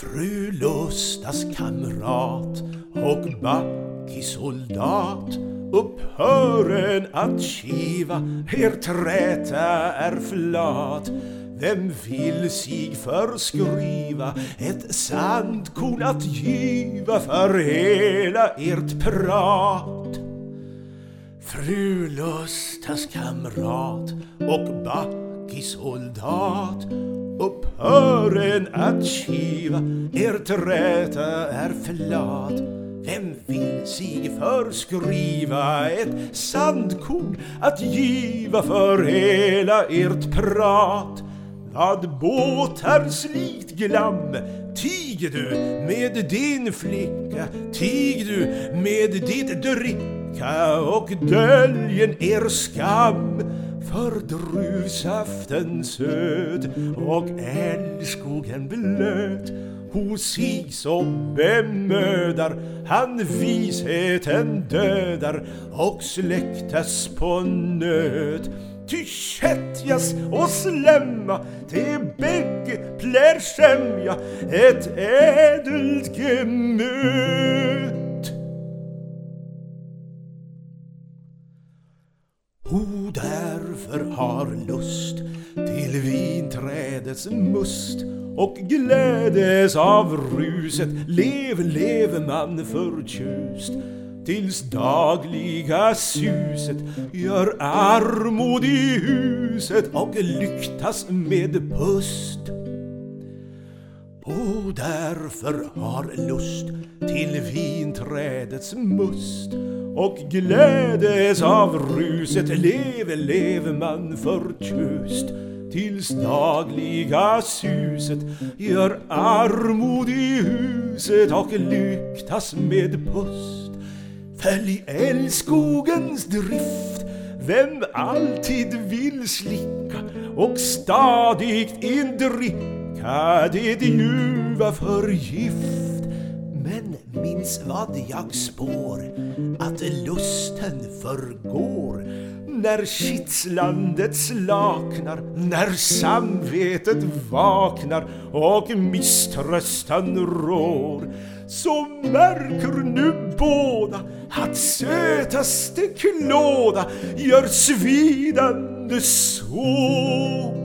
Fru Lustas kamrat och backisoldat upphören att kiva, er träta är flat. Vem vill sig förskriva ett sandkorn att giva för hela ert prat? Fru Lustas kamrat och soldat upphören att kiva, er träta är flat. Vem vill sig förskriva ett sandkorn att giva för hela ert prat? Vad båtar slikt glam tig du med din flicka Tig du med ditt dricka och döljen er skam för druvsaften söt och älskogen blöt hos sig så bemödar han visheten dödar och släktas på nöt Ty kättjas och slämma till bägge plär sämja ett ädelt gemöt. O, därför har lust till vinträdets must och glädes av ruset lev, lev man förtjust tills dagliga suset gör armod i huset och lyktas med pust. O, därför har lust till vinträdets must och glädes av ruset lev, lev man förtjust tills dagliga suset gör armod i huset och lyktas med pust. Följ älskogens drift vem alltid vill slicka och stadigt indricka det ljuva förgift. Men minns vad jag spår, att lusten förgår när kitslandet slaknar, när samvetet vaknar och misströstan rår så märker nu båda att sötaste klåda gör svidande sår.